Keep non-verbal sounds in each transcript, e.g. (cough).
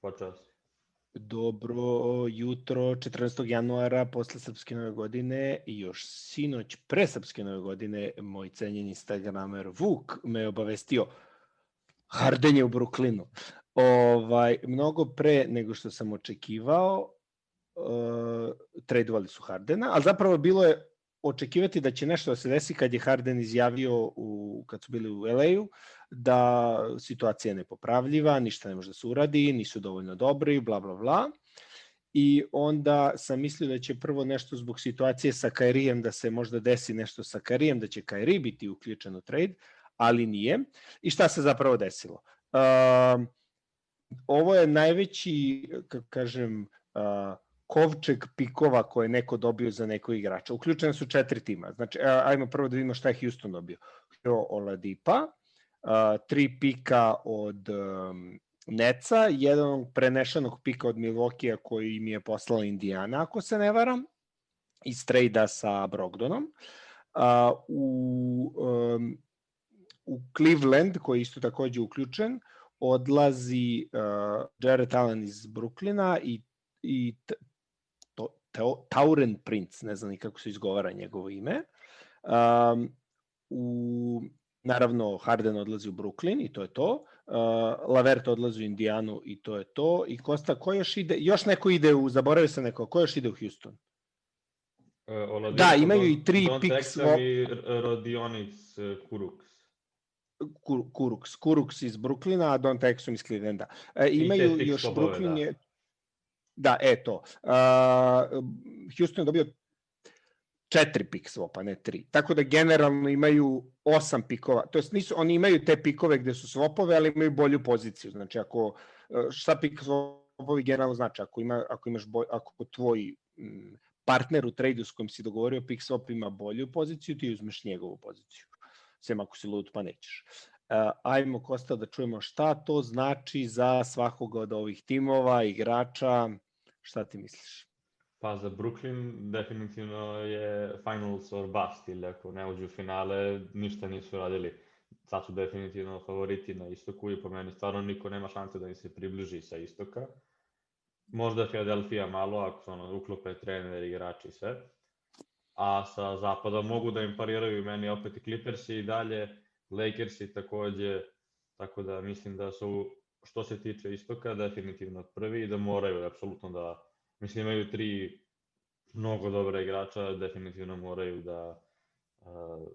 Počas. Dobro jutro 14. januara posle Srpske nove godine i još sinoć pre Srpske nove godine moj cenjeni Instagramer Vuk me obavestio Harden je u Brooklynu. Ovaj, mnogo pre nego što sam očekivao, uh, tradovali su Hardena, ali zapravo bilo je očekivati da će nešto da se desi kad je Harden izjavio u, kad su bili u LA-u da situacija je nepopravljiva, ništa ne može da se uradi, nisu dovoljno dobri, bla bla bla. I onda sam mislio da će prvo nešto zbog situacije sa Kairijem da se možda desi nešto sa Kairijem, da će Kairi biti uključen u trade, ali nije. I šta se zapravo desilo? Uh, ovo je najveći, kako kažem, uh, kovčeg pikova koje je neko dobio za nekog igrača. Uključene su četiri tima. Znači, ajmo prvo da vidimo šta je Houston dobio. Hero Oladipa, tri pika od um, Neca, jedan prenešenog pika od Milokija koji mi je poslala Indijana, ako se ne varam, iz trejda sa Brogdonom. U, um, u Cleveland, koji je isto takođe uključen, odlazi uh, Jared Allen iz Bruklina i, i Tauren Prince, ne znam ni kako se izgovara njegovo ime. Um, u, naravno, Harden odlazi u Brooklyn i to je to. Uh, Lavert odlazi u Indijanu i to je to. I Kosta, ko još ide? Još neko ide u, zaboravio sam neko, ko još ide u Houston? Uh, da, imaju i tri Don picks. Texas i Rodionis uh, Kuruks. Kuruks, Kuruks iz Brooklyna, a Don Texum iz Clevelanda. E, imaju još Brooklyn da. je Da, eto. Uh, Houston je dobio četiri pik svopa, ne tri. Tako da generalno imaju osam pikova. To jest nisu, oni imaju te pikove gde su svopove, ali imaju bolju poziciju. Znači ako šta pik svopovi generalno znači ako ima ako imaš boj, ako tvoj partner u trejdu s kojim si dogovorio pick swap ima bolju poziciju, ti uzmeš njegovu poziciju. Sem ako si lud pa nećeš. Uh, ajmo Kosta da čujemo šta to znači za svakoga od ovih timova, igrača, Šta ti misliš? Pa za Brooklyn definitivno je finals or bust ili ako ne uđu u finale ništa nisu radili. Sad su definitivno favoriti na istoku i po meni stvarno niko nema šanse da im se približi sa istoka. Možda Philadelphia malo ako se ono uklope trener, igrači i sve. A sa zapada mogu da im pariraju meni opet i Clippersi i dalje, Lakersi takođe, tako da mislim da su što se tiče istoka, definitivno prvi i da moraju apsolutno da, mislim imaju tri mnogo dobra igrača, definitivno moraju da uh,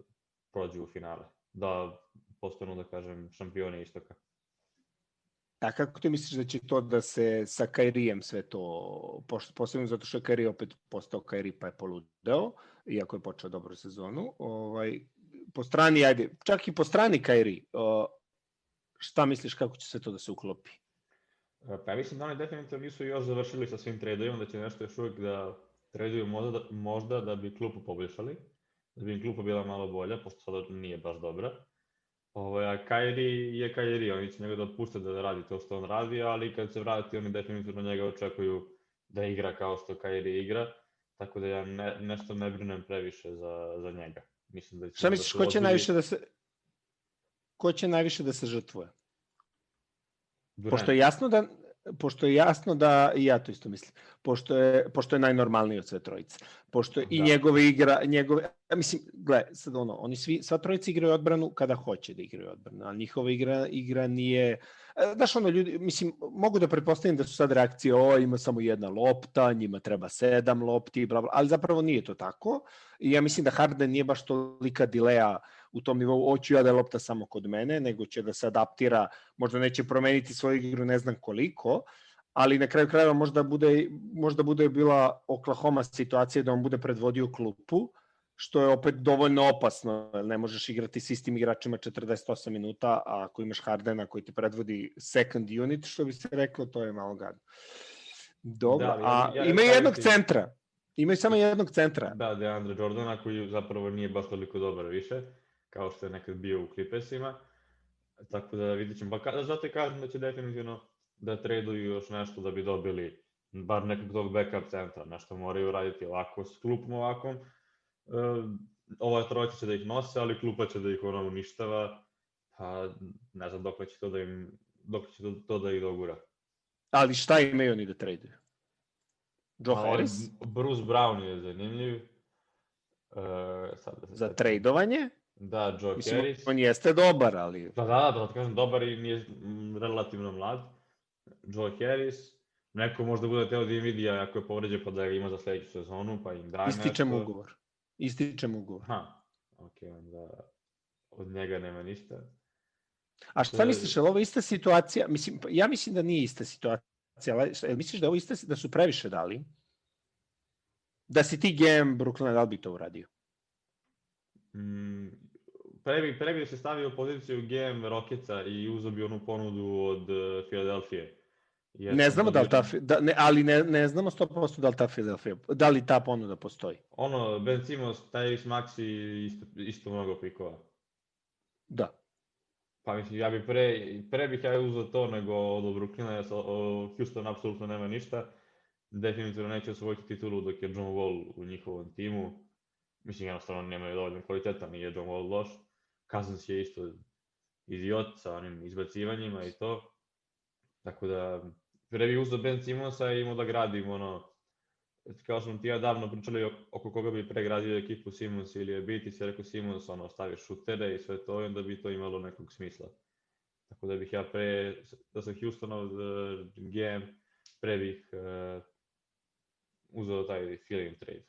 prođu u finale, da postanu, da kažem, šampioni istoka. A kako ti misliš da će to da se sa Kairijem sve to, posebno zato što je Kairi opet postao Kairi pa je poludeo, iako je počeo dobru sezonu, ovaj, po strani, ajde, čak i po strani Kairi, uh, šta misliš kako će se to da se uklopi? E, pa ja mislim da oni definitivno nisu još završili sa svim tradovima, da će nešto još uvijek da traduju možda, da, možda da bi klupu poboljšali, da bi im klupa bila malo bolja, pošto sada nije baš dobra. Ovo, a Kairi je Kairi, oni će njega da otpušte da radi to što on radi, ali kad se vrati, oni definitivno njega očekuju da igra kao što Kairi igra, tako da ja ne, nešto ne brinem previše za, za njega. Mislim da će Šta misliš, da ko će najviše da se, ko će najviše da se žrtvuje? Durant. Pošto je jasno da pošto je jasno da i ja to isto mislim. Pošto je pošto je najnormalniji od sve trojice. Pošto je, da. i njegove igra, njegove mislim, gle, sad ono, oni svi sva trojica igraju odbranu kada hoće da igraju odbranu, a njihova igra igra nije e, Znaš, ono, ljudi, mislim, mogu da pretpostavim da su sad reakcije, o, ima samo jedna lopta, njima treba sedam lopti, bla, bla, ali zapravo nije to tako. I ja mislim da Harden nije baš tolika dileja u tom nivou, hoću ja da je lopta samo kod mene, nego će da se adaptira, možda neće promeniti svoju igru ne znam koliko, ali na kraju krajeva možda bude, možda bude bila Oklahoma situacija da on bude predvodio klupu, što je opet dovoljno opasno, ne možeš igrati s istim igračima 48 minuta, a ako imaš Hardena koji ti predvodi second unit, što bi se reklo, to je malo gadno. Dobro, da, a ja, ja, ima jednog centra, imaju samo jednog centra. Da, Deandre Jordana koji zapravo nije baš toliko dobar više kao što je nekad bio u Clippersima. Tako da vidit ćemo. Pa zato i kažem da će definitivno da traduju još nešto da bi dobili bar nekog tog backup centra, nešto moraju raditi ovako s klupom ovakvom. E, ova trojica će da ih nose, ali klupa će da ih ono uništava, pa ne znam dok će to da im, dok će to, to da ih dogura. Ali šta imaju oni da traduju? Joe Harris? Bruce Brown je zanimljiv. Uh, sad da se Za tradovanje? Da, Joe Mislim, Harris. on jeste dobar, ali... Da, da, da, da kažem, dobar i nije relativno mlad. Joe Harris. Neko možda bude teo da im vidi ako je povređen pa da ga ima za sledeću sezonu, pa im da Ističem nešto. ugovor. Ističem ugovor. Ha, ok, onda od njega nema ništa. A šta misliš, je li ovo ista situacija? Mislim, pa ja mislim da nije ista situacija, ali šta- jel misliš da ovo ista, da su previše dali? Da si ti GM Brooklyna, da li bi to uradio? Mm, pre bi, pre bi se stavio u poziciju GM Rocketsa i uzeo bi onu ponudu od uh, Filadelfije. Jer Ne znamo da li ta, da, ne, ali ne, ne znamo 100% da li ta Philadelphia, da li ta ponuda postoji. Ono, Ben Simmons, Tyrese Maxi, isto, isto mnogo pikova. Da. Pa mislim, ja bi pre, pre bih ja uzeo to nego od Brooklyna, jer Houston apsolutno nema ništa. Definitivno neće osvojiti titulu dok je John Wall u njihovom timu. Mislim, jednostavno nemaju dovoljno kvaliteta, nije John Wall loš. Cousins je isto idiot sa onim izbacivanjima i to. Tako da, pre bih uzeo Ben Simonsa i imao da gradim ono, kao što smo ti ja davno pričali oko- koga bi pregradio ekipu Simons ili je biti, se rekao Simons, ono, stavi šutere i sve to, onda bi to imalo nekog smisla. Tako da bih ja pre, da sam Houstonov uh, GM, pre bih uh, uzeo taj feeling trade.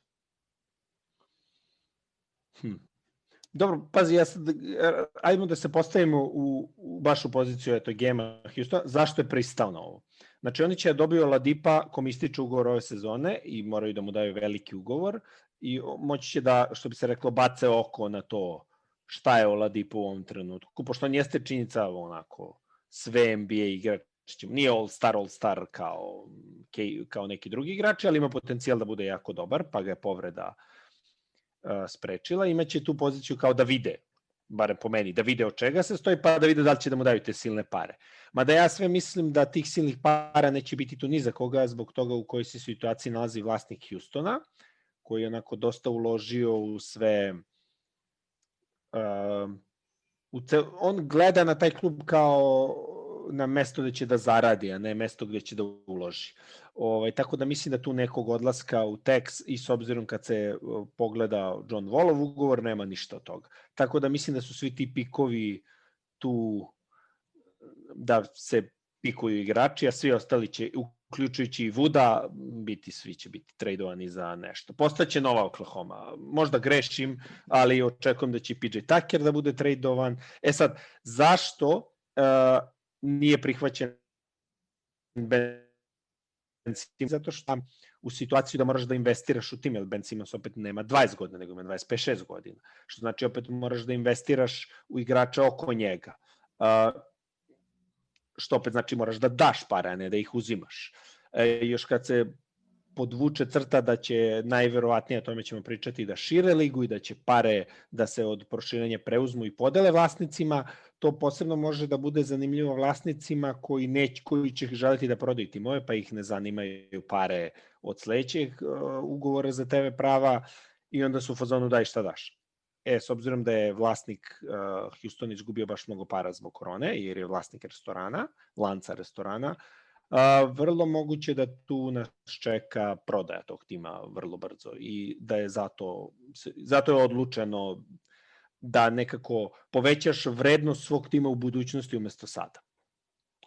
Hm. Dobro, pazi, ja sad, e, ajmo da se postavimo u, u baš u poziciju eto, GM-a Houstona. Zašto je pristao na ovo? Znači, oni će dobio Ladipa kom ističe ugovor ove sezone i moraju da mu daju veliki ugovor i moći će da, što bi se reklo, bace oko na to šta je o Ladipu u ovom trenutku, pošto on jeste činjenica onako sve NBA igrač, nije all star, all star kao, kao neki drugi igrači, ali ima potencijal da bude jako dobar, pa ga je povreda uh, sprečila, imaće tu poziciju kao da vide, barem po meni, da vide od čega se stoji, pa da vide da li će da mu daju te silne pare. Mada ja sve mislim da tih silnih para neće biti tu ni za koga, zbog toga u kojoj se situaciji nalazi vlasnik Houstona, koji je onako dosta uložio u sve... Uh, u cel, on gleda na taj klub kao na mesto gde će da zaradi, a ne mesto gde će da uloži. Ovaj, tako da mislim da tu nekog odlaska u Tex i s obzirom kad se pogleda John Wallov ugovor, nema ništa od toga. Tako da mislim da su svi ti pikovi tu da se pikuju igrači, a svi ostali će, uključujući i Vuda, biti, svi će biti tradovani za nešto. Postaće nova Oklahoma. Možda grešim, ali očekujem da će PJ Tucker da bude tradovan. E sad, zašto uh, nije prihvaćen Ben? Zato što u situaciju da moraš da investiraš u tim, jer Ben Simmons opet nema 20 godina, nego ima 25-6 godina. Što znači opet moraš da investiraš u igrača oko njega. Uh, što opet znači moraš da daš pare, a ne da ih uzimaš. E, još kad se podvuče crta da će najverovatnije, o tome ćemo pričati, da šire ligu i da će pare da se od proširenja preuzmu i podele vlasnicima, to posebno može da bude zanimljivo vlasnicima koji, neć, koji će želiti da prodaju timove, pa ih ne zanimaju pare od sledećeg uh, ugovora za TV prava i onda su u fazonu daj šta daš. E, s obzirom da je vlasnik uh, Houston izgubio baš mnogo para zbog korone, jer je vlasnik restorana, lanca restorana, uh, vrlo moguće da tu nas čeka prodaja tog tima vrlo brzo i da je zato, zato je odlučeno da nekako povećaš vrednost svog tima u budućnosti umesto sada.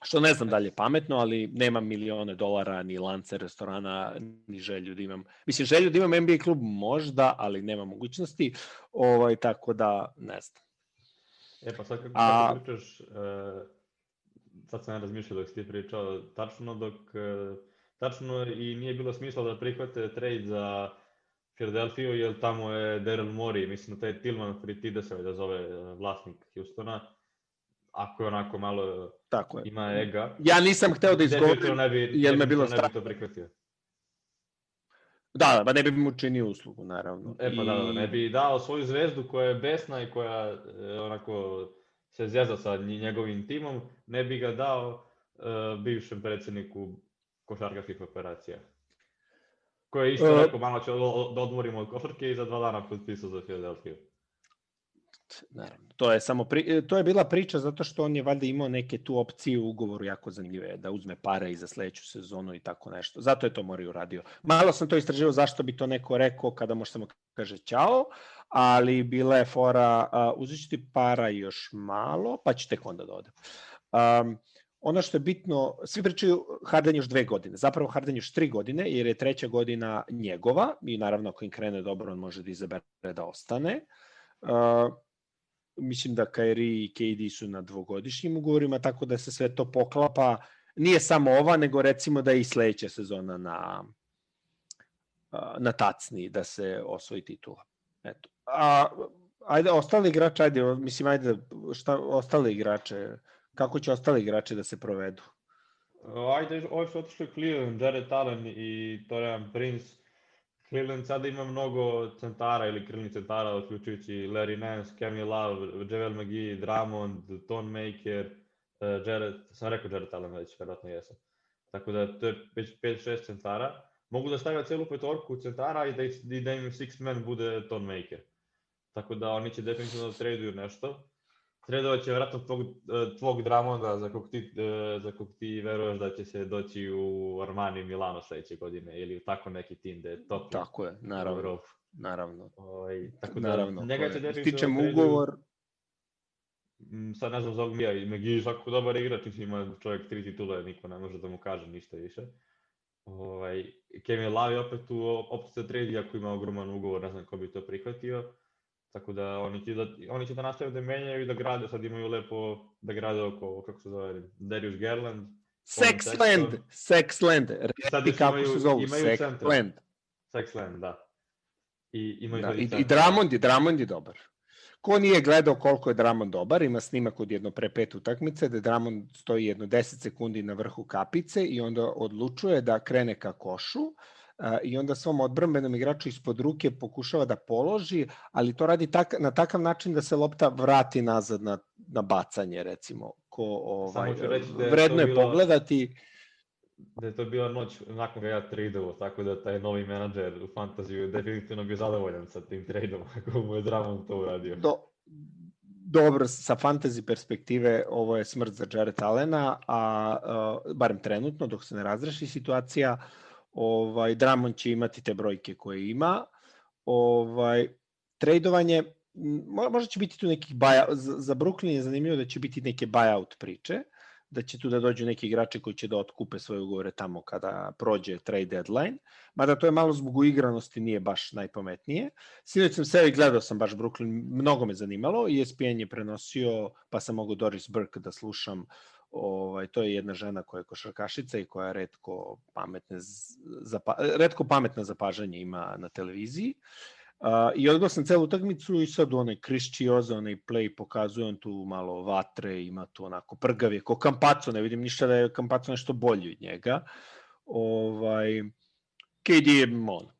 Što ne znam da li je pametno, ali nemam milione dolara, ni lance restorana, ni želju da imam. Mislim, želju da imam NBA klub možda, ali nema mogućnosti, ovaj, tako da ne znam. E pa sad kako, A- kako pričaš, uh, sad sam ja razmišljao dok si ti pričao, tačno dok, uh, tačno i nije bilo smisla da prihvate trade za Philadelphia, jer tamo je Daryl Morey, mislim da taj Tillman Fritide se da zove eh, vlasnik Houstona, ako je onako malo Tako je. ima ega. Ja nisam hteo da izgovorim, ne bi, jer me bilo definitivno ne strah. bi to prihvatio. da, ba ne bi mu činio uslugu, naravno. E pa da, da, ne bi dao svoju zvezdu koja je besna i koja e, onako se zjeza sa nj- njegovim timom, ne bi ga dao e, bivšem predsedniku košarkaških operacija. Koji je isto E. rekao, malo ću da odmorimo od košarke i za dva dana potpisao za Philadelphia. Naravno. To je samo pri, to je bila priča zato što on je valjda imao neke tu opcije u ugovoru jako zanimljive da uzme pare i za sledeću sezonu i tako nešto. Zato je to Mori uradio. Malo sam to istraživao zašto bi to neko rekao kada može samo kaže ćao, ali bila je fora uh, uzet ti para još malo, pa će tek onda da. Um, ono što je bitno, svi pričaju Harden još dve godine, zapravo Harden još tri godine, jer je treća godina njegova i naravno ako im krene dobro, on može da izabere da ostane. Uh, mislim da Kairi i KD su na dvogodišnjim ugovorima, tako da se sve to poklapa. Nije samo ova, nego recimo da je i sledeća sezona na, na tacni da se osvoji titula. Eto. A, ajde, ostali igrače, ajde, mislim, ajde, šta, ostali igrače, kako će ostali igrači da se provedu? Ajde, ovi su otišli Cleveland, Jared Allen i Torian Prince. Cleveland sada ima mnogo centara ili krilnih centara, uključujući Larry Nance, Kemi Love, Javel McGee, Drummond, Ton Maker, uh, Jared, sam rekao Jared Allen već, verovatno jesam. Tako da to je već 5-6 centara. Mogu da stavlja celu petorku centara i da, i da im six man bude Ton Maker. Tako da oni će definitivno da traduju nešto. Tradovat će vjerojatno tvog, e, tvog Dramonda za kog, ti, e, za kog ti veruješ da će se doći u Armani Milano sledeće godine ili u tako neki tim da je top. Tako je, naravno. Naravno. Ovaj, tako da, naravno. Njega će definitivno Stičem ugovor, mm, sad ne znam za Mija i Megi svako dobar igrač, ima čovjek tri titule, niko ne može da mu kaže ništa više. Ovaj, Kevin Lavi opet opet se tredi ako ima ogroman ugovor, ne znam ko bi to prihvatio. Tako da oni će da, oni će da nastave da menjaju i da grade, sad imaju lepo da grade oko, kako se zove, Darius Garland. Sexland, Sexland, reci kako se zovu, Sexland. Sexland, da. I, imaju da, i, i Dramond je, Dramond je dobar. Ko nije gledao koliko je Dramond dobar, ima snimak od jedno pre pet utakmice, da Dramond stoji jedno 10 sekundi na vrhu kapice i onda odlučuje da krene ka košu, i onda svom odbrambenom igraču ispod ruke pokušava da položi, ali to radi tak, na takav način da se lopta vrati nazad na, na bacanje, recimo. Ko, ovaj, reći da je vredno je bilo, pogledati. Da je to bila noć nakon ga ja tradeovo, tako da taj novi menadžer u fantaziju je definitivno bio zadovoljan sa tim tradeom, (laughs) ako mu je Dramon to uradio. Do, dobro, sa fantasy perspektive ovo je smrt za Jared Allena, a, a barem trenutno, dok se ne razreši situacija, uh, ovaj, Dramon će imati te brojke koje ima. Ovaj, tradovanje, možda će biti tu nekih buyout, za Brooklyn je zanimljivo da će biti neke buyout priče, da će tu da dođu neki igrači koji će da otkupe svoje ugovore tamo kada prođe trade deadline, mada to je malo zbog uigranosti, nije baš najpametnije. Sinoć sam sve gledao sam baš Brooklyn, mnogo me zanimalo, ESPN je prenosio, pa sam mogu Doris Burke da slušam uh, ovaj, to je jedna žena koja je košarkašica i koja redko pametne, zapa, redko pametna zapažanje ima na televiziji. Uh, I odgledao sam celu utakmicu i sad onaj Krišćioza, onaj play pokazuje on tu malo vatre, ima tu onako prgav je, ko Kampaco, ne vidim ništa da je Kampaco nešto bolji od njega. Ovaj, KD je on,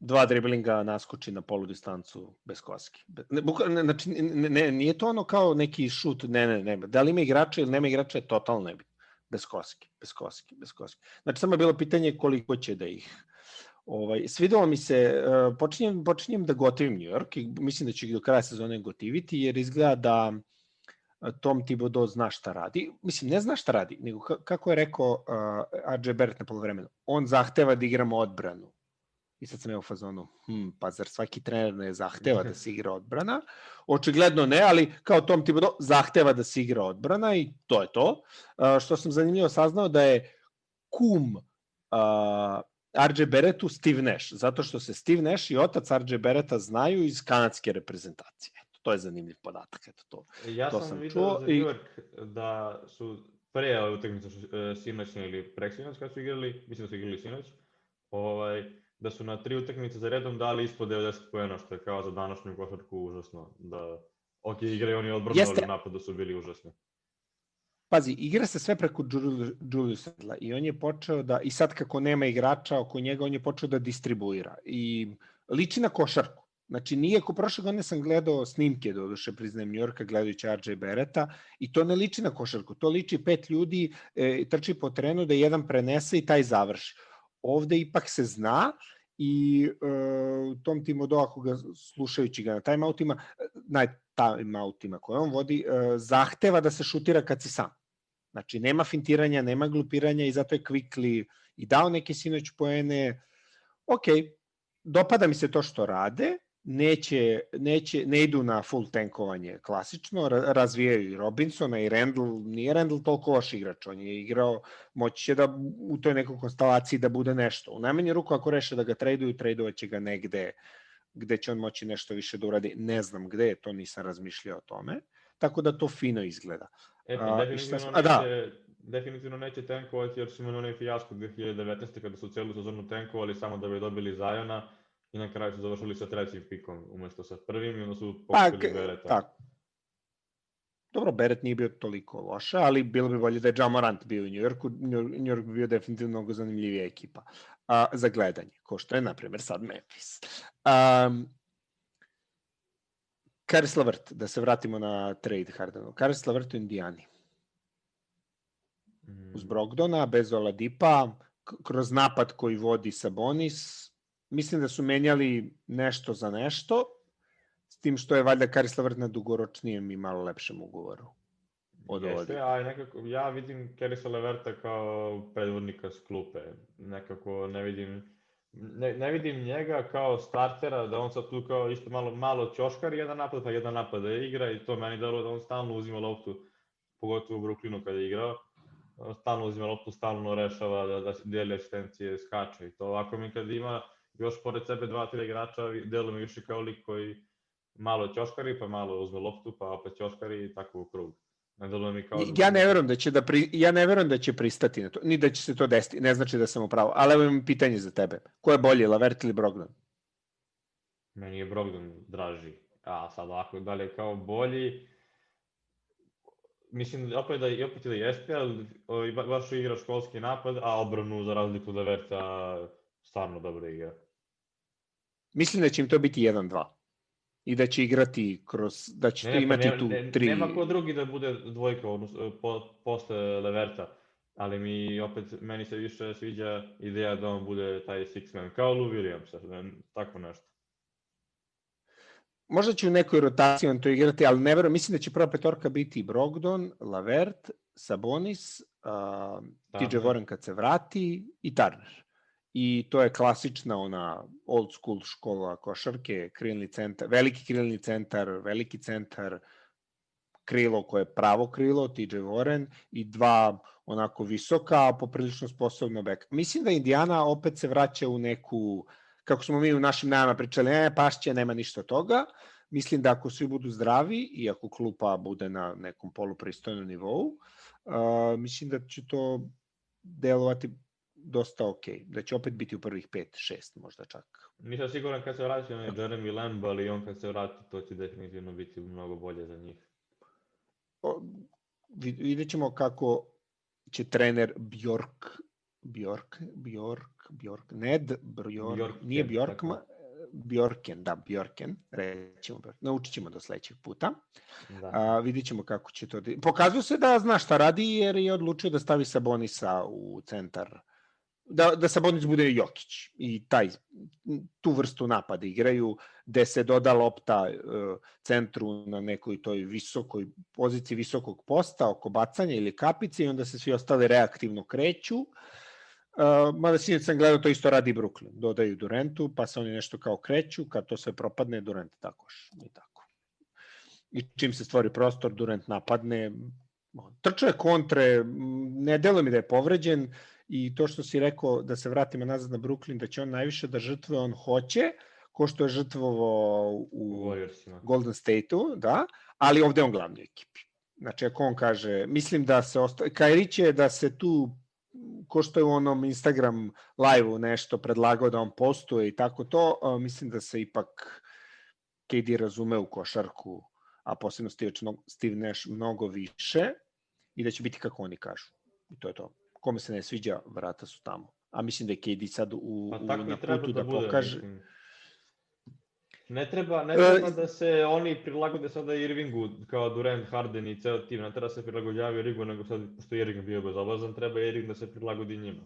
dva driblinga naskoči na polu distancu bez koski. Ne, ne, znači, ne, ne, nije to ono kao neki šut, ne, ne, ne. Da li ima igrača ili nema igrača je totalno nebitno. Bez koski, bez koski, bez koski. Znači, samo je bilo pitanje koliko će da ih Ovaj, svidelo mi se, uh, počinjem, počinjem da gotivim New York i mislim da ću ih do kraja sezone gotiviti, jer izgleda da e, Tom Thibodeau zna šta radi. Mislim, ne zna šta radi, nego kako je rekao uh, RJ Barrett na polovremenu, on zahteva da igramo odbranu. I sad sam ja u fazonu, hm, pa zar svaki trener ne zahteva da (laughs) se igra odbrana? Očigledno ne, ali kao Tom Thibodeau zahteva da se igra odbrana i to je to. Uh, što sam zanimljivo saznao da je kum uh, RJ Beretu Steve Nash, zato što se Steve Nash i otac RJ Bereta znaju iz kanadske reprezentacije. Eto, to je zanimljiv podatak. Eto, to, ja to sam, sam vidio čuo za New York i... da su pre utakmice uh, sinoć ili preksinoć kad su igrali, mislim da su igrali sinoć, ovaj, da su na tri utakmice za redom dali ispod 90 poena, što je kao za današnju košarku užasno. Da, ok, igraju oni odbrano, ali u napadu su bili užasni. Pazi, igra se sve preko Julius Randla i on je počeo da, i sad kako nema igrača oko njega, on je počeo da distribuira i liči na košarku. Znači, nije ko prošle godine sam gledao snimke, do duše priznajem New Yorka, gledajući RJ Bereta, i to ne liči na košarku. To liči pet ljudi, e, trči po terenu da jedan prenese i taj završi ovde ipak se zna i uh, Tom Timodo, ako ga slušajući ga na timeoutima, naj, timeoutima koje on vodi, e, zahteva da se šutira kad si sam. Znači, nema fintiranja, nema glupiranja i zato je Quickly i dao neke sinoć poene. Ok, dopada mi se to što rade, neće, neće, ne idu na full tankovanje klasično, razvijaju i Robinsona i Randall, nije Randall toliko loš igrač, on je igrao, moći će da u toj nekoj konstelaciji da bude nešto. U najmanju ruku ako reše da ga traduju, tradovaće ga negde gde će on moći nešto više da uradi, ne znam gde, to nisam razmišljao o tome, tako da to fino izgleda. E, pa, definitivno, šta... A, da. definitivno neće tankovati jer su imali onaj fijasko 2019. kada su celu sezonu tankovali samo da bi dobili Zajona i na kraju su završili sa trećim pikom umesto sa prvim i onda su pa, pokupili pa, Bereta. Tako. Dobro, Beret nije bio toliko loša, ali bilo bi bolje da je Jamorant bio u Njujorku. Njujork bi bio definitivno mnogo zanimljivija ekipa a, za gledanje, ko što je, na primjer, sad Memphis. Um, Karis Lavert, da se vratimo na trade Hardenu. Karis Lavert u Indijani. Uz mm. Brogdona, bez Oladipa, kroz napad koji vodi Sabonis, mislim da su menjali nešto za nešto, s tim što je valjda Karis Lavert na dugoročnijem i malo lepšem ugovoru. Od Jeste, a nekako, ja vidim Kerisa Leverta kao predvodnika s klupe. Nekako ne vidim, ne, ne vidim njega kao startera, da on sad tu kao isto malo, malo ćoškar, jedan napad pa jedan napad da igra i to meni delo da on stalno uzima loptu, pogotovo u Brooklynu kada je igrao stalno uzima loptu, stalno rešava da, da se deli asistencije, skače i to. Ovako mi kad ima još pored sebe dva, tri igrača, delo mi više kao lik koji malo ćoškari, pa malo uzme loptu, pa opet ćoškari i tako u krug. Ne mi kao... Ja ne verujem da će da pri, ja ne verujem da će pristati na to, ni da će se to desiti. Ne znači da sam u pravu, ali evo imam pitanje za tebe. Ko je bolji, Lavert ili Brogdon? Meni je Brogdon draži. A sad ako da li je kao bolji, mislim opet da opet da jeste, ali baš igra školski napad, a obranu za razliku da Verta stvarno dobro igra. Mislim da će im to biti 1-2 i da će igrati kroz, da će ne, imati ne, tu ne, tri... Nema ko drugi da bude dvojka odnosno, po, posle Leverta, ali mi opet, meni se više sviđa ideja da on bude taj six man, kao Lou Williams, tako nešto. Možda će u nekoj rotaciji on to igrati, ali ne verujem, mislim da će prva petorka biti Brogdon, Lavert, Sabonis, uh, TJ Warren kad se vrati i Turner i to je klasična ona old school škola košarke, krilni centar, veliki krilni centar, veliki centar, krilo koje je pravo krilo, TJ Warren, i dva onako visoka, a poprilično sposobno bek. Mislim da Indiana opet se vraća u neku, kako smo mi u našim najama pričali, ne, pašće, nema ništa toga. Mislim da ako svi budu zdravi i ako klupa bude na nekom polupristojnom nivou, uh, mislim da će to delovati dosta ok, da će opet biti u prvih 5-6 možda čak. Nisam siguran kad se vrati on je Jeremy Lamb, ali on kad se vrati to će definitivno biti mnogo bolje za njih. O, vidjet ćemo kako će trener Bjork Bjork, Bjork, Bjork, Ned, Bjork, Bjork nije Bjork, Bjorken, da, Bjorken, rećemo, naučit ćemo do sledećeg puta. Da. A, vidit ćemo kako će to... Pokazuje se da zna šta radi jer je odlučio da stavi Sabonisa u centar da, da Sabonis bude Jokić i taj, tu vrstu napada igraju, gde se doda lopta e, centru na nekoj toj visokoj poziciji visokog posta oko bacanja ili kapice i onda se svi ostali reaktivno kreću. Uh, mada sinjeć sam gledao, to isto radi Brooklyn. Dodaju Durantu, pa se oni nešto kao kreću, kad to sve propadne, Durant takoš. I tako. I čim se stvori prostor, Durant napadne, trče kontre, ne delo mi da je povređen, i to što si rekao da se vratimo nazad na Brooklyn, da će on najviše da žrtve on hoće, ko što je žrtvovo u Golden State-u, da, ali ovde on glavni ekipi. Znači, ako on kaže, mislim da se osta... Kairi će da se tu ko što je u onom Instagram live-u nešto predlagao da on postuje i tako to, mislim da se ipak KD razume u košarku, a posebno Steve Nash mnogo više i da će biti kako oni kažu. I to je to kome se ne sviđa, vrata su tamo. A mislim da je KD sad u, pa, u, na putu da, da bude, pokaže... Mislim. Ne treba, ne treba da se oni prilagode sada Irvingu kao Durant, Harden i ceo tim, ne treba da se prilagođavaju Irvingu, nego sad, pošto je Irving bio bezobrazan, treba Irving da se prilagodi njima.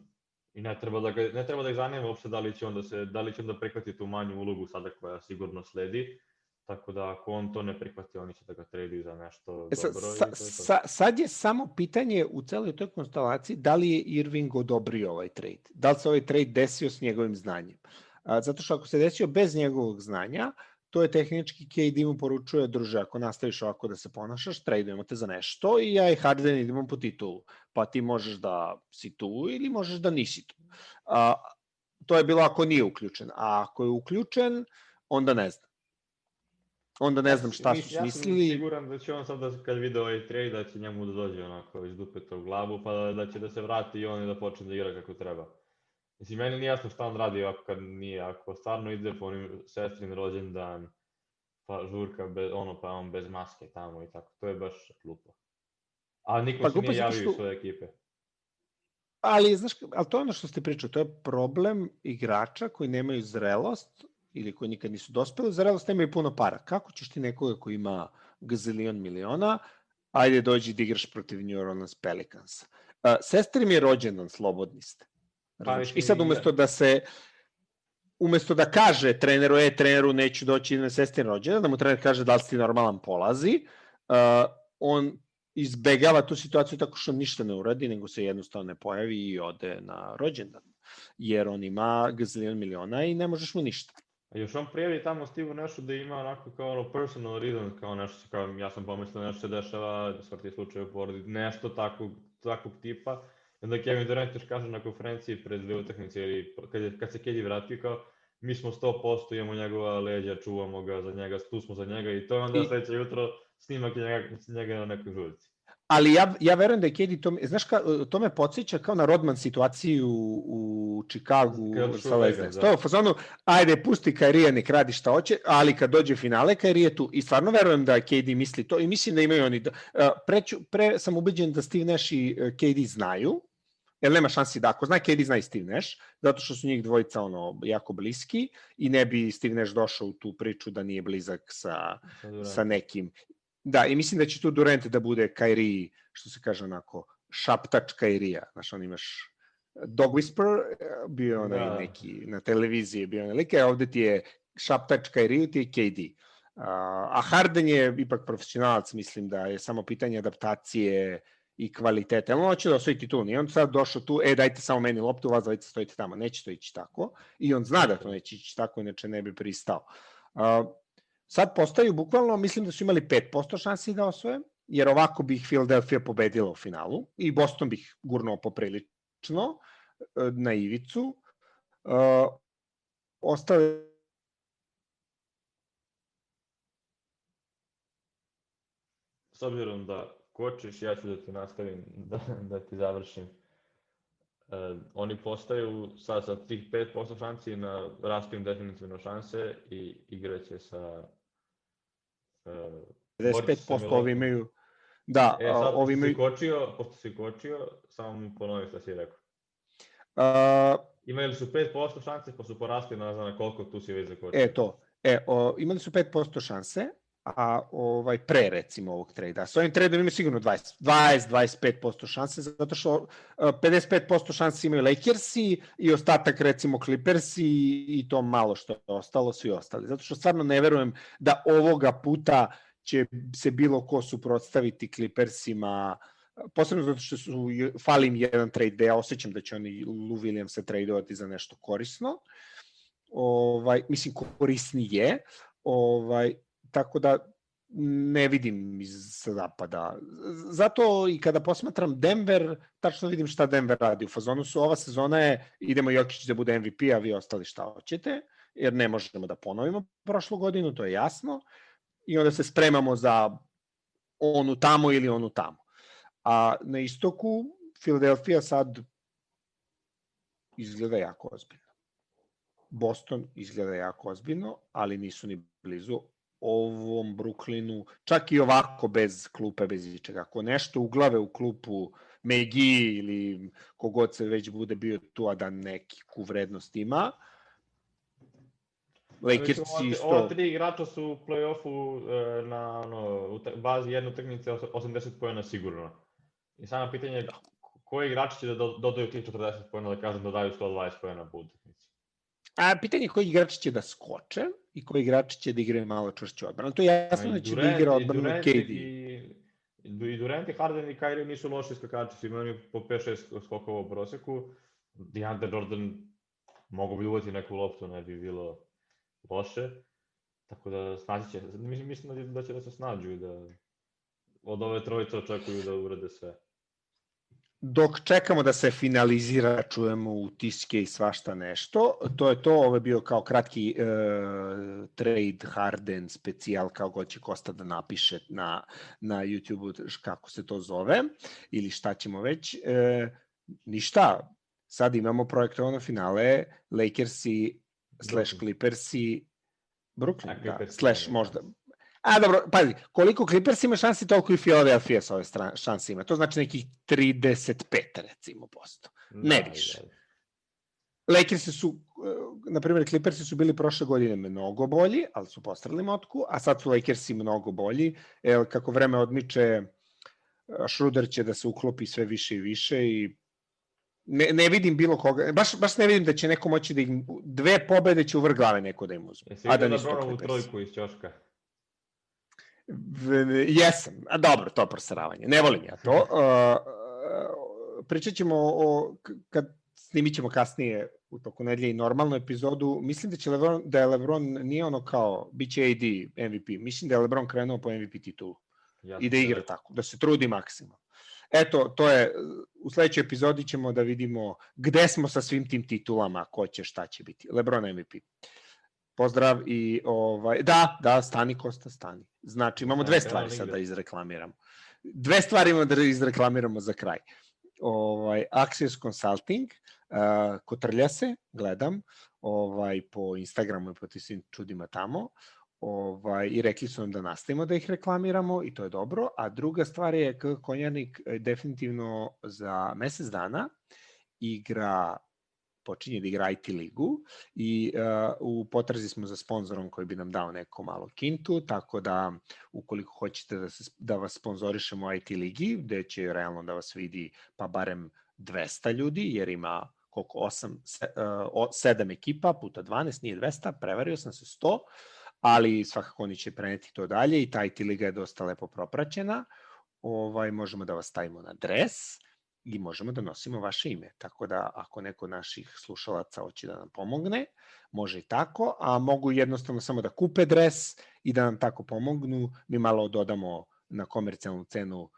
I ne treba da, ga, ne treba da ih zanima uopšte da li će on da, se, da li će on da prihvati tu manju ulogu sada koja sigurno sledi, Tako da ako on to ne prihvati, oni će da ga traduju za nešto E sad, dobro. sa, to to. sa, sad je samo pitanje u celoj toj konstelaciji da li je Irving odobrio ovaj trade. Da li se ovaj trade desio s njegovim znanjem. A, zato što ako se desio bez njegovog znanja, to je tehnički KD mu poručuje, druže, ako nastaviš ovako da se ponašaš, tradujemo te za nešto i ja i Harden idemo po titulu. Pa ti možeš da si tu ili možeš da nisi tu. A, to je bilo ako nije uključen. A ako je uključen, onda ne znam. Onda ne znam šta Mis- su Ja sam smislili. siguran da će on sad, da, kad vide ovaj trade, da će njemu da dođe onako iz dupeta u glavu, pa da, da će da se vrati i on i da počne da igra kako treba. Mislim, meni nije jasno šta on radi ako kad nije, ako stvarno ide po onim sestrin rođendan, pa žurka, bez, ono, pa on bez maske tamo i tako, to je baš glupo. A niko Pa se nije javio što- iz svoje ekipe. Ali, znaš, ali to je ono što ste pričali, to je problem igrača koji nemaju zrelost ili koji nikad nisu dospeli u zrelost, nemaju puno para. Kako ćeš ti nekoga koji ima gazilion miliona, ajde dođi da igraš protiv New Orleans Pelicans. Uh, sestri mi je rođendan, slobodni ste. Razumeš? I sad umesto da se umesto da kaže treneru, e, treneru, neću doći na sestrin rođendan, da mu trener kaže da li si ti normalan, polazi, uh, on izbegava tu situaciju tako što ništa ne uradi, nego se jednostavno ne pojavi i ode na rođendan. Jer on ima gazilion miliona i ne možeš mu ništa. A još on prijavi tamo Steve nešto da ima onako kao ono personal reason, kao nešto, se- kao ja sam pomislio nešto se dešava, smrti slučaj u porodici, nešto takvog, takvog tipa. I onda Kevin Durant još kaže na konferenciji pred dve utakmice, ili kad, je, kad se Kedi vratio kao, mi smo 100%, imamo njegova leđa, čuvamo ga za njega, tu smo za njega i to je onda I- sledeće jutro snimak njega, njega na nekoj žurci. Ali ja, ja verujem da je Kedi to, znaš ka, to me podsjeća kao na Rodman situaciju u, u otišao sa. Vegas, da. To je u fazonu, ajde, pusti Kairija, nek radi šta hoće, ali kad dođe finale, Kairi je tu. I stvarno verujem da KD misli to i mislim da imaju oni... Da, pre, pre sam ubeđen da Steve Nash i uh, KD znaju, jer nema šansi da ako zna KD zna i Steve Nash, zato što su njih dvojica ono jako bliski i ne bi Steve Nash došao u tu priču da nije blizak sa, Sa Durantom. sa nekim. Da, i mislim da će tu Durant da bude Kairi, što se kaže onako, šaptač Kairija. Znaš, on imaš Dog Whisper, eh, bio je onaj Da. neki, na televiziji je bio onaj lik, a ovde ti je šaptač Kairiju, ti je KD. A, Harden je ipak profesionalac, mislim da je samo pitanje adaptacije i kvalitete. On hoće da osvoji titul, nije on sad došao tu, e dajte samo meni loptu, vas dvojica stojite tamo. Neće to ići tako i on zna da to neće ići tako, inače ne bi pristao. A, sad postaju bukvalno, mislim da su imali 5% šansi da osvoje, jer ovako bi ih Philadelphia pobedila u finalu i Boston bi ih gurnuo poprilično e, na ivicu. Uh, ostale S obzirom da kočiš, ja ću da ti nastavim, (laughs) da, da ti završim. E, oni postaju sad sa tih 5% šansi na rastu im definitivno šanse i igraće sa e, borit će se 55% za ovi imaju da, E, sad, ovi imaju kočio, pošto si kočio, samo mi ponovi šta si rekao. uh, Imali su 5% šanse, pa su porasli na, na koliko tu si već zakočio. E, to. E, o, imali su 5% šanse, a ovaj pre recimo ovog trejda. S ovim trejdom imaju sigurno 20, 20-25% šanse, zato što uh, 55% šanse imaju Lakersi i ostatak recimo Clippersi i to malo što je ostalo, svi ostali. Zato što stvarno ne verujem da ovoga puta će se bilo ko suprotstaviti Clippersima, posebno zato što su, fali im jedan trade, da ja osjećam da će oni Lou Williamsa tradeovati za nešto korisno ovaj mislim korisnije ovaj tako da ne vidim iz zapada. Zato i kada posmatram Denver, tačno vidim šta Denver radi. U fazonu su ova sezona je idemo Jokić da bude MVP, a vi ostali šta hoćete, jer ne možemo da ponovimo prošlu godinu, to je jasno. I onda se spremamo za onu tamo ili onu tamo. A na istoku Philadelphia sad izgleda jako ozbiljno. Boston izgleda jako ozbiljno, ali nisu ni blizu ovom Brooklynu, čak i ovako bez klupe, bez ičega. Ako nešto uglave u klupu Megi ili kogod se već bude bio tu, a da neku vrednost ima, Lakers Mislim, isto... ova, tri igrača su u play-offu e, na ono, u bazi jedne utakmice os- 80 pojena sigurno. I samo pitanje je koji igrači će da do- dodaju tih 40 pojena, da kažem da daju 120 pojena po utakmici. A pitanje je koji igrači će da skoče i koji igrači će da igraju malo čvršću odbranu. To je jasno da će da igra odbranu KD. I, i Durant i Harden i Kyrie nisu loši skakači, svi imaju po 5-6 skokova u proseku. DeAndre Jordan mogu bi uvati neku loptu, ne bi bilo loše. Tako da snaći će, mislim, mislim da, da će da se snađu i da od ove trojice očekuju da urade sve dok čekamo da se finalizira, čujemo utiske i svašta nešto. To je to, ovo je bio kao kratki uh, trade Harden specijal, kao god će Kosta da napiše na, na YouTube kako se to zove, ili šta ćemo već. Uh, ništa, sad imamo projektovano finale Lakersi slash Clippersi Brooklyn, da, slash da. možda, A dobro, pazi, koliko Clippers ima šansi, toliko i Philadelphia sa ove šanse ima. To znači nekih 35, recimo, posto. Ne da, više. Da. Lakersi su, eh, na primjer, Clippersi su bili prošle godine mnogo bolji, ali su postrali motku, a sad su Lakersi mnogo bolji. E, kako vreme odmiče, eh, Schroeder će da se uklopi sve više i više i ne, ne vidim bilo koga, baš, baš ne vidim da će neko moći da im, dve pobede će u vrh glave neko da im uzme. Jesi da nisu da trojku iz Ćoška? Jesam, a dobro, to proseravanje. Ne volim ja to. Uh, pričat ćemo o, kad snimit ćemo kasnije u toku nedelje i normalnu epizodu, mislim da će Lebron, da je Lebron nije ono kao, bit će AD MVP, mislim da je Lebron krenuo po MVP titulu Jasne, i da igra tako, da se trudi maksimalno. Eto, to je, u sledećoj epizodi ćemo da vidimo gde smo sa svim tim titulama, ko će, šta će biti. Lebron MVP. Pozdrav i ovaj, da, da, stani Kosta, stani. Znači, imamo dve stvari sad da izreklamiramo. Dve stvari imamo da izreklamiramo za kraj. Ovaj, Axios Consulting, uh, kotrlja se, gledam, ovaj, po Instagramu i po svim čudima tamo, ovaj, i rekli su nam da nastavimo da ih reklamiramo i to je dobro, a druga stvar je Konjarnik e, definitivno za mesec dana igra počinje da igra IT ligu i uh, u potrazi smo za sponzorom koji bi nam dao neko malo kintu, tako da ukoliko hoćete da, se, da vas sponzorišemo IT ligi, gde će realno da vas vidi pa barem 200 ljudi, jer ima koliko, 8, 7 ekipa puta 12, nije 200, prevario sam se 100, ali svakako oni će preneti to dalje i ta IT liga je dosta lepo propraćena. Ovaj, možemo da vas stavimo na dres i možemo da nosimo vaše ime. Tako da ako neko od naših slušalaca hoće da nam pomogne, može i tako, a mogu jednostavno samo da kupe dres i da nam tako pomognu, mi malo dodamo na komercijalnu cenu uh,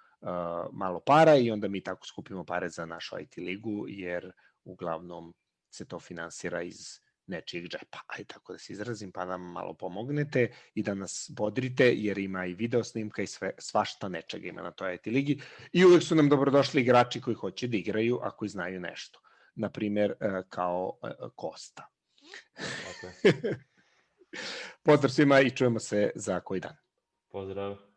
malo para i onda mi tako skupimo pare za našu IT ligu, jer uglavnom se to finansira iz nečijeg džepa, aj tako da se izrazim, pa nam malo pomognete i da nas bodrite, jer ima i video snimka i sve, svašta nečega ima na toj IT ligi. I uvek su nam dobrodošli igrači koji hoće da igraju, ako znaju nešto. Naprimer, e, kao e, Kosta. Okay. (laughs) Pozdrav svima i čujemo se za koji dan. Pozdrav.